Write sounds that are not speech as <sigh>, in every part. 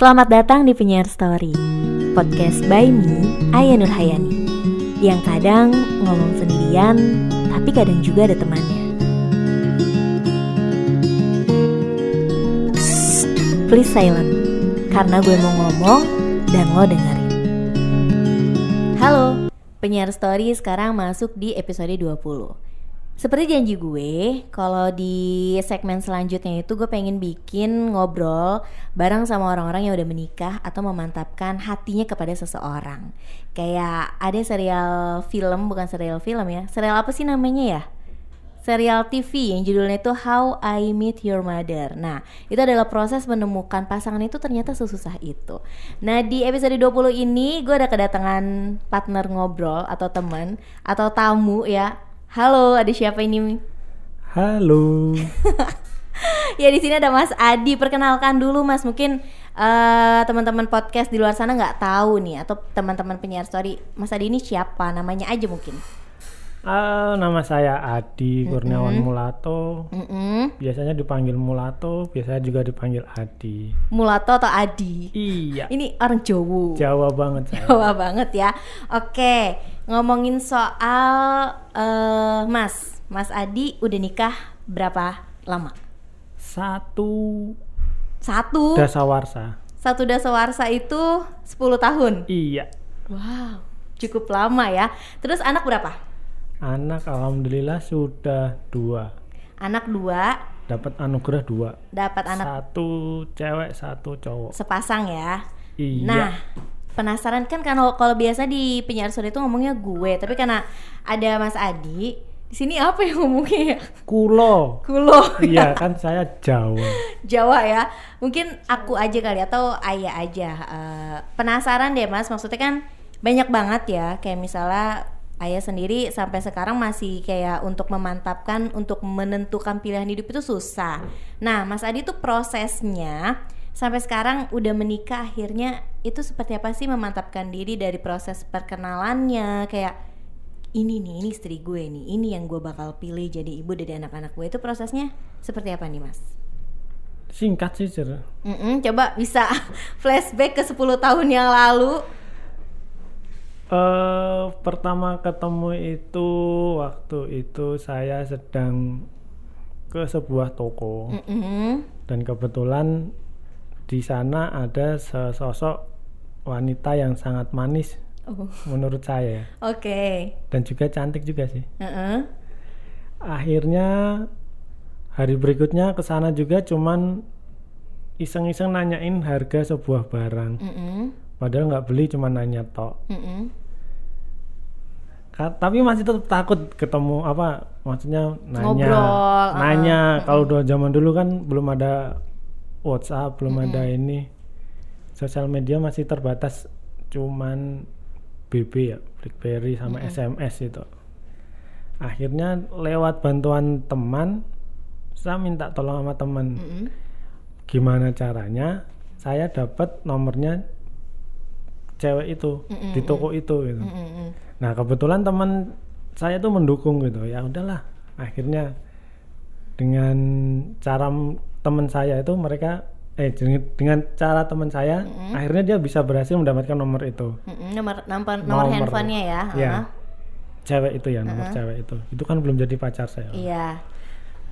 Selamat datang di Penyiar Story Podcast by me, Aya Nur Hayani Yang kadang ngomong sendirian Tapi kadang juga ada temannya. Psst, Please silent Karena gue mau ngomong dan lo dengerin. Halo, Penyiar Story sekarang masuk di episode 20 seperti janji gue, kalau di segmen selanjutnya itu gue pengen bikin ngobrol bareng sama orang-orang yang udah menikah atau memantapkan hatinya kepada seseorang. Kayak ada serial film, bukan serial film ya. Serial apa sih namanya ya? serial TV yang judulnya itu How I Meet Your Mother. Nah, itu adalah proses menemukan pasangan itu ternyata sesusah itu. Nah, di episode 20 ini gue ada kedatangan partner ngobrol atau teman atau tamu ya Halo, ada siapa ini? Halo. <laughs> ya di sini ada Mas Adi. Perkenalkan dulu Mas, mungkin uh, teman-teman podcast di luar sana nggak tahu nih atau teman-teman penyiar story. Mas Adi ini siapa? Namanya aja mungkin. Uh, nama saya Adi Kurniawan mm -hmm. Mulato. Mm -hmm. Biasanya dipanggil Mulato, biasanya juga dipanggil Adi. Mulato atau Adi? Iya. Ini orang Jawa. Jawa banget saya. Jawa banget ya. Oke ngomongin soal uh, Mas, Mas Adi udah nikah berapa lama? Satu. Satu. Dasawarsa. Satu dasawarsa itu 10 tahun. Iya. Wow, cukup lama ya. Terus anak berapa? Anak alhamdulillah sudah dua. Anak dua. Dapat anugerah dua. Dapat anak. Satu cewek, satu cowok. Sepasang ya. Iya. Nah, penasaran kan kalau kalau biasa di penyiar sore itu ngomongnya gue tapi karena ada Mas Adi di sini apa yang ngomongnya ya? Kulo. Kulo. Iya kan saya Jawa. <laughs> Jawa ya. Mungkin aku aja kali atau ayah aja. Uh, penasaran deh Mas, maksudnya kan banyak banget ya kayak misalnya ayah sendiri sampai sekarang masih kayak untuk memantapkan untuk menentukan pilihan hidup itu susah. Nah, Mas Adi tuh prosesnya sampai sekarang udah menikah akhirnya itu seperti apa sih memantapkan diri dari proses perkenalannya kayak ini nih ini istri gue nih ini yang gue bakal pilih jadi ibu dari anak-anak gue itu prosesnya seperti apa nih mas? Singkat sih cer. Mm -mm, coba bisa <laughs> flashback ke 10 tahun yang lalu. Uh, pertama ketemu itu waktu itu saya sedang ke sebuah toko mm -hmm. dan kebetulan di sana ada sesosok wanita yang sangat manis oh. menurut saya. Oke. Okay. Dan juga cantik juga sih. Uh -uh. Akhirnya hari berikutnya ke sana juga cuman iseng-iseng nanyain harga sebuah barang. Uh -uh. Padahal nggak beli cuma nanya tok. -uh. tapi masih tetap takut ketemu apa maksudnya nanya Ngobrol, nanya uh kalau udah zaman dulu kan belum ada WhatsApp belum mm -hmm. ada ini sosial media masih terbatas cuman BB ya BlackBerry sama mm -hmm. SMS itu akhirnya lewat bantuan teman saya minta tolong sama teman mm -hmm. gimana caranya saya dapat nomornya cewek itu mm -hmm. di toko itu gitu mm -hmm. nah kebetulan teman saya tuh mendukung gitu ya udahlah akhirnya dengan cara teman saya itu mereka eh dengan cara teman saya mm-hmm. akhirnya dia bisa berhasil mendapatkan nomor itu mm-hmm. nomor nomor, nomor handphonenya ya ya uh-huh. cewek itu ya nomor uh-huh. cewek itu itu kan belum jadi pacar saya iya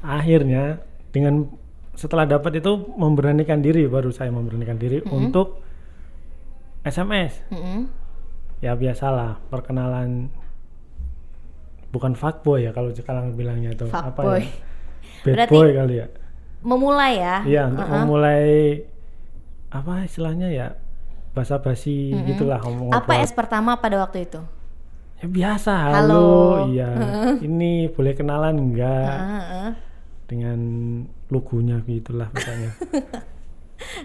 akhirnya dengan setelah dapat itu memberanikan diri baru saya memberanikan diri mm-hmm. untuk SMS mm-hmm. ya biasalah perkenalan bukan fuckboy ya kalau sekarang bilangnya itu apa ya bad Berarti boy kali ya memulai ya? Iya untuk uh -huh. memulai apa istilahnya ya? Basa-basi mm -hmm. gitulah ngomong apa es pertama pada waktu itu? Ya biasa halo, halo. iya. Uh ini boleh kenalan enggak? Uh -huh. dengan logonya gitulah misalnya <laughs>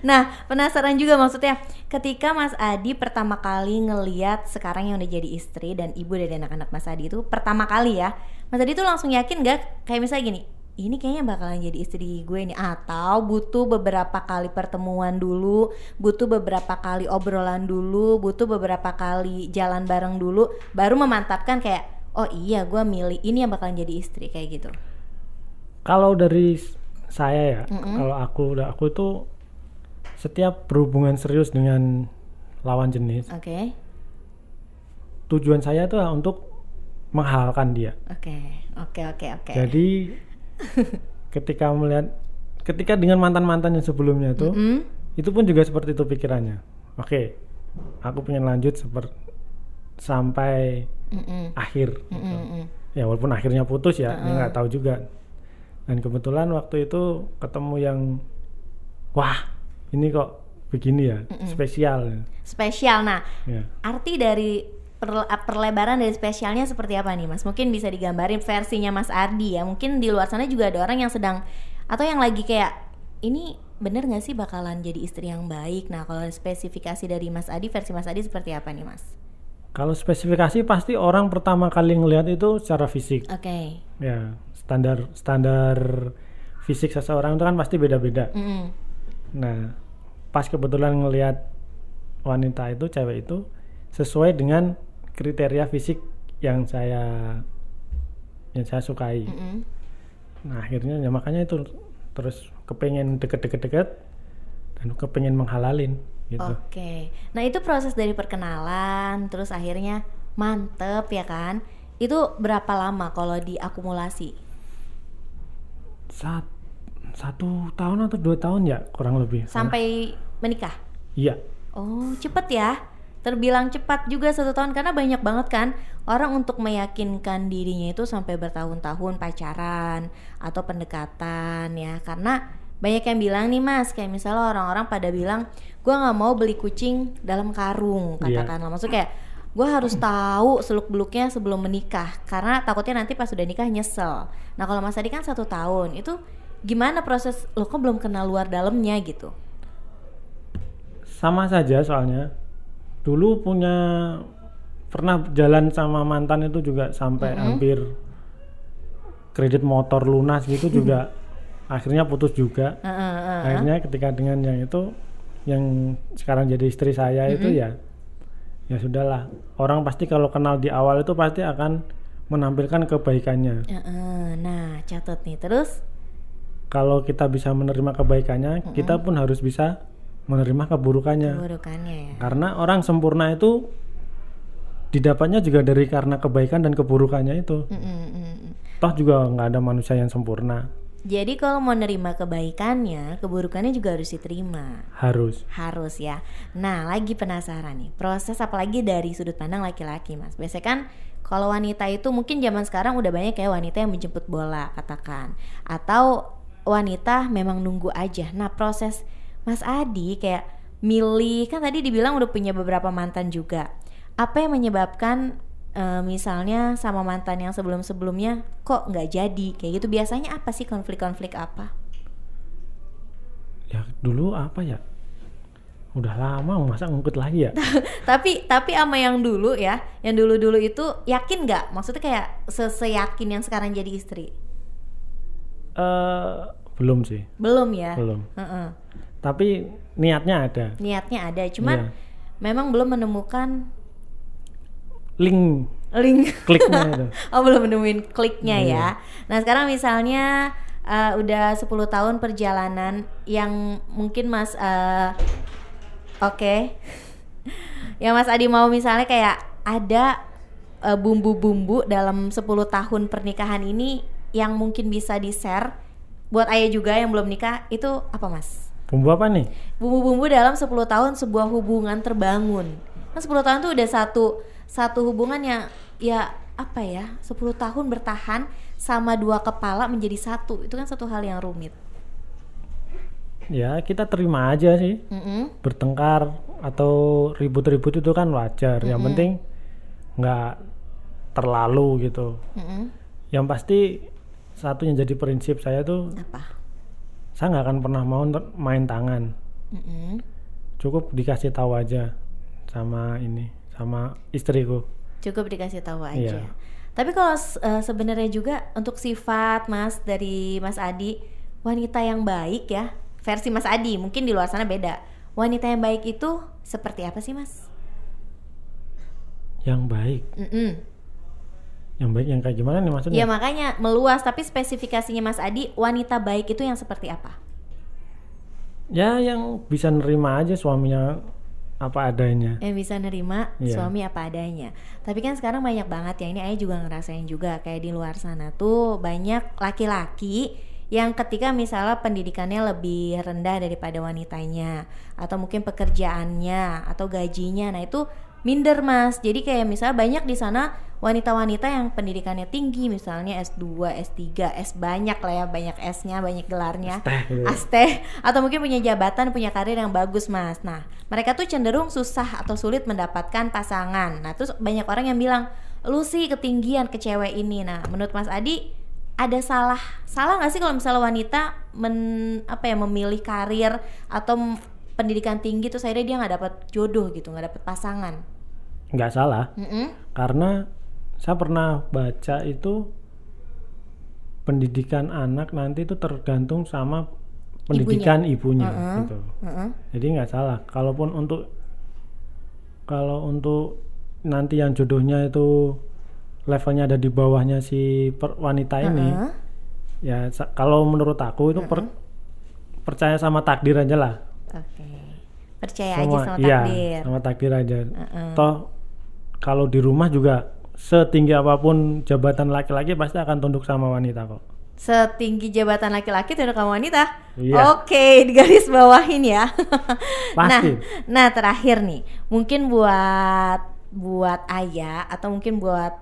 Nah, penasaran juga maksudnya ketika Mas Adi pertama kali ngeliat sekarang yang udah jadi istri dan ibu dari anak-anak Mas Adi itu pertama kali ya, Mas Adi tuh langsung yakin gak kayak misalnya gini, ini kayaknya bakalan jadi istri gue nih atau butuh beberapa kali pertemuan dulu butuh beberapa kali obrolan dulu butuh beberapa kali jalan bareng dulu baru memantapkan kayak oh iya gue milih ini yang bakalan jadi istri kayak gitu kalau dari saya ya mm -hmm. kalau aku udah aku itu setiap berhubungan serius dengan lawan jenis, Oke. tujuan saya itu untuk menghalalkan dia. Oke. Oke, oke, oke. Jadi ketika melihat ketika dengan mantan-mantan yang sebelumnya itu, Mm-mm. itu pun juga seperti itu pikirannya. Oke, aku pengen lanjut seperti sampai Mm-mm. akhir. Mm-mm, gitu. mm-mm. Ya walaupun akhirnya putus ya, nggak tahu juga. Dan kebetulan waktu itu ketemu yang wah ini kok begini ya, spesial. Spesial. Nah, Ya. arti dari perlebaran dari spesialnya seperti apa nih Mas? Mungkin bisa digambarin versinya Mas Ardi ya. Mungkin di luar sana juga ada orang yang sedang atau yang lagi kayak ini bener nggak sih bakalan jadi istri yang baik? Nah, kalau spesifikasi dari Mas Adi versi Mas Adi seperti apa nih Mas? Kalau spesifikasi pasti orang pertama kali ngelihat itu secara fisik. Oke. Ya, standar standar fisik seseorang itu kan pasti beda-beda. Mm-mm. Nah, pas kebetulan ngelihat wanita itu, cewek itu sesuai dengan kriteria fisik yang saya yang saya sukai. Mm-mm. Nah, akhirnya ya makanya itu terus kepengen deket-deket-deket dan kepengen menghalalin gitu. Oke. Nah, itu proses dari perkenalan terus akhirnya mantep ya kan? Itu berapa lama kalau diakumulasi? Sat- satu tahun atau dua tahun ya kurang lebih. Sampai menikah? Iya. Oh, cepet ya. Terbilang cepat juga satu tahun karena banyak banget kan orang untuk meyakinkan dirinya itu sampai bertahun-tahun pacaran atau pendekatan ya. Karena banyak yang bilang nih mas, kayak misalnya orang-orang pada bilang, gua nggak mau beli kucing dalam karung Iya. katakanlah. Maksudnya kayak gue harus tahu seluk beluknya sebelum menikah karena takutnya nanti pas udah nikah nyesel. Nah kalau mas Adi kan satu tahun itu gimana proses lo kok belum kenal luar dalamnya gitu? Sama saja soalnya. Dulu punya pernah jalan sama mantan itu juga sampai hampir kredit motor lunas gitu juga akhirnya putus juga. Heeh, heeh. Akhirnya ketika dengan yang itu yang sekarang jadi istri saya itu ya ya sudahlah. Orang pasti kalau kenal di awal itu pasti akan menampilkan kebaikannya. Heeh, Nah, catat nih. Terus? Kalau kita bisa menerima kebaikannya, kita pun harus bisa menerima keburukannya. Keburukannya ya. Karena orang sempurna itu didapatnya juga dari karena kebaikan dan keburukannya itu. Mm, mm, mm, mm. Toh juga nggak ada manusia yang sempurna. Jadi kalau mau nerima kebaikannya, keburukannya juga harus diterima. Harus. Harus ya. Nah, lagi penasaran nih. Proses apalagi dari sudut pandang laki-laki, Mas. Biasanya kan kalau wanita itu mungkin zaman sekarang udah banyak kayak wanita yang menjemput bola, katakan. Atau wanita memang nunggu aja. Nah, proses Mas Adi kayak milih kan tadi dibilang udah punya beberapa mantan juga. Apa yang menyebabkan eh, misalnya sama mantan yang sebelum-sebelumnya kok nggak jadi kayak gitu biasanya apa sih konflik-konflik apa? Ya dulu apa ya? Udah lama masa ngikut lagi ya? <laughs> tapi tapi sama yang dulu ya yang dulu dulu itu yakin nggak maksudnya kayak seseyakin yang sekarang jadi istri Eh belum sih, belum ya belum. Heeh. Tapi niatnya ada. niatnya ada cuman Iya. memang belum menemukan Link link kliknya <laughs> itu. oh belum menemuin kliknya Iya. ya nah sekarang misalnya eh, udah 10 tahun perjalanan yang mungkin mas eh, oke <laughs> yang mas Adi mau misalnya kayak ada eh, bumbu-bumbu dalam 10 tahun pernikahan ini yang mungkin bisa di share buat ayah juga yang belum nikah itu apa mas? Bumbu apa nih? Bumbu-bumbu dalam 10 tahun sebuah hubungan terbangun. Kan 10 tahun tuh udah satu satu hubungan yang ya apa ya 10 tahun bertahan sama dua kepala menjadi satu itu kan satu hal yang rumit. Ya kita terima aja sih. Mm-mm. Bertengkar atau ribut-ribut itu kan wajar. Yang penting nggak terlalu gitu. Mm-mm. Yang pasti satu yang jadi prinsip saya tuh Apa? Saya nggak akan pernah mau main tangan. Mm-mm. Cukup dikasih tahu aja sama ini sama istriku. Cukup dikasih tahu aja. Iya. Tapi kalau eh, sebenarnya juga untuk sifat Mas dari Mas Adi wanita yang baik ya versi Mas Adi mungkin di luar sana beda. Wanita yang baik itu seperti apa sih Mas? Yang baik, Mm-mm. Yang baik yang kayak gimana nih maksudnya? Ya makanya meluas tapi spesifikasinya Mas Adi wanita baik itu yang seperti apa? ya yang bisa nerima aja suaminya apa adanya yang bisa nerima Iya. suami apa adanya. Tapi kan sekarang banyak banget ya ini Ayah juga ngerasain juga kayak di luar sana tuh banyak laki-laki yang ketika misalnya pendidikannya lebih rendah daripada wanitanya atau mungkin pekerjaannya atau gajinya. Nah, itu minder Mas. Jadi kayak misalnya banyak di sana wanita-wanita yang pendidikannya tinggi misalnya S2, S3, S banyak lah ya, banyak S-nya, banyak gelarnya. Teh gitu. Aste atau mungkin punya jabatan, punya karir yang bagus, Mas. Nah, mereka tuh cenderung susah atau sulit mendapatkan pasangan. Nah, terus banyak orang yang bilang, "Lu sih ketinggian ke cewek ini." Nah, menurut Mas Adi ada salah salah nggak sih kalau misalnya wanita men apa ya memilih karir atau pendidikan tinggi terus akhirnya dia nggak dapat jodoh gitu nggak dapat pasangan nggak salah Mm-mm. karena saya pernah baca itu pendidikan anak nanti itu tergantung sama pendidikan ibunya, Heeh. gitu. Heeh. Jadi nggak salah. Kalaupun untuk kalau untuk nanti yang jodohnya itu levelnya ada di bawahnya si per- wanita ini, Heeh. ya kalau menurut aku itu per- percaya sama takdir aja lah. oke percaya aja sama iya, takdir sama takdir aja. Heeh. Toh kalau di rumah juga setinggi apa pun jabatan laki-laki pasti akan tunduk sama wanita kok. setinggi jabatan laki-laki tunduk sama wanita. Iya. Oke, di garis bawahin ya. <laughs> nah, Pasti. nah terakhir nih, mungkin buat buat ayah atau mungkin buat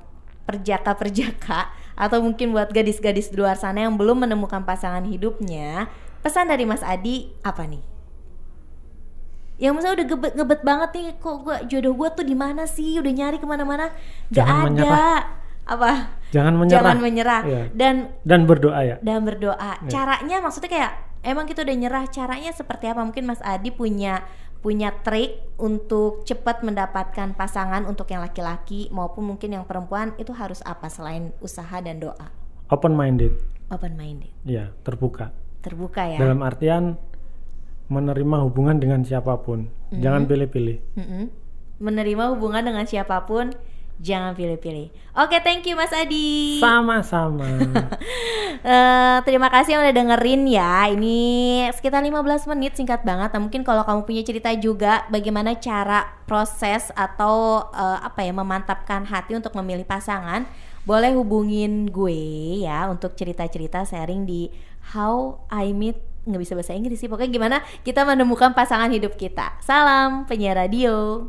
perjaka-perjaka atau mungkin buat gadis-gadis di luar sana yang belum menemukan pasangan hidupnya, pesan dari Mas Adi apa nih? Yang misalnya udah gebet, ngebet banget nih, kok gua jodoh gua tuh di mana sih? Udah nyari ke mana-mana, gak Jangan ada. menyerah. Apa? Jangan menyerah. Jangan menyerah. Iya. Dan Dan berdoa ya. dan berdoa. Iya. Caranya maksudnya kayak emang kita udah nyerah, caranya seperti apa? Mungkin Mas Adi punya punya trik untuk cepat mendapatkan pasangan untuk yang laki-laki maupun mungkin yang perempuan itu harus apa selain usaha dan doa? Open minded. Open minded, Ya, terbuka. terbuka ya. Dalam artian menerima hubungan dengan siapa pun. Mhm. Jangan pilih-pilih. Mm-mm. Menerima hubungan dengan siapa pun, jangan pilih-pilih. Oke, thank you Mas Adi. Sama-sama. <laughs> Eh, terima kasih yang udah dengerin ya. Ini sekitar 15 menit singkat banget. Nah, mungkin kalau kamu punya cerita juga bagaimana cara proses atau eh, apa ya memantapkan hati untuk memilih pasangan, boleh hubungin gue ya untuk cerita-cerita sharing di How I Meet nggak bisa bahasa Inggris sih. Pokoknya gimana kita menemukan pasangan hidup kita. Salam penyiar radio.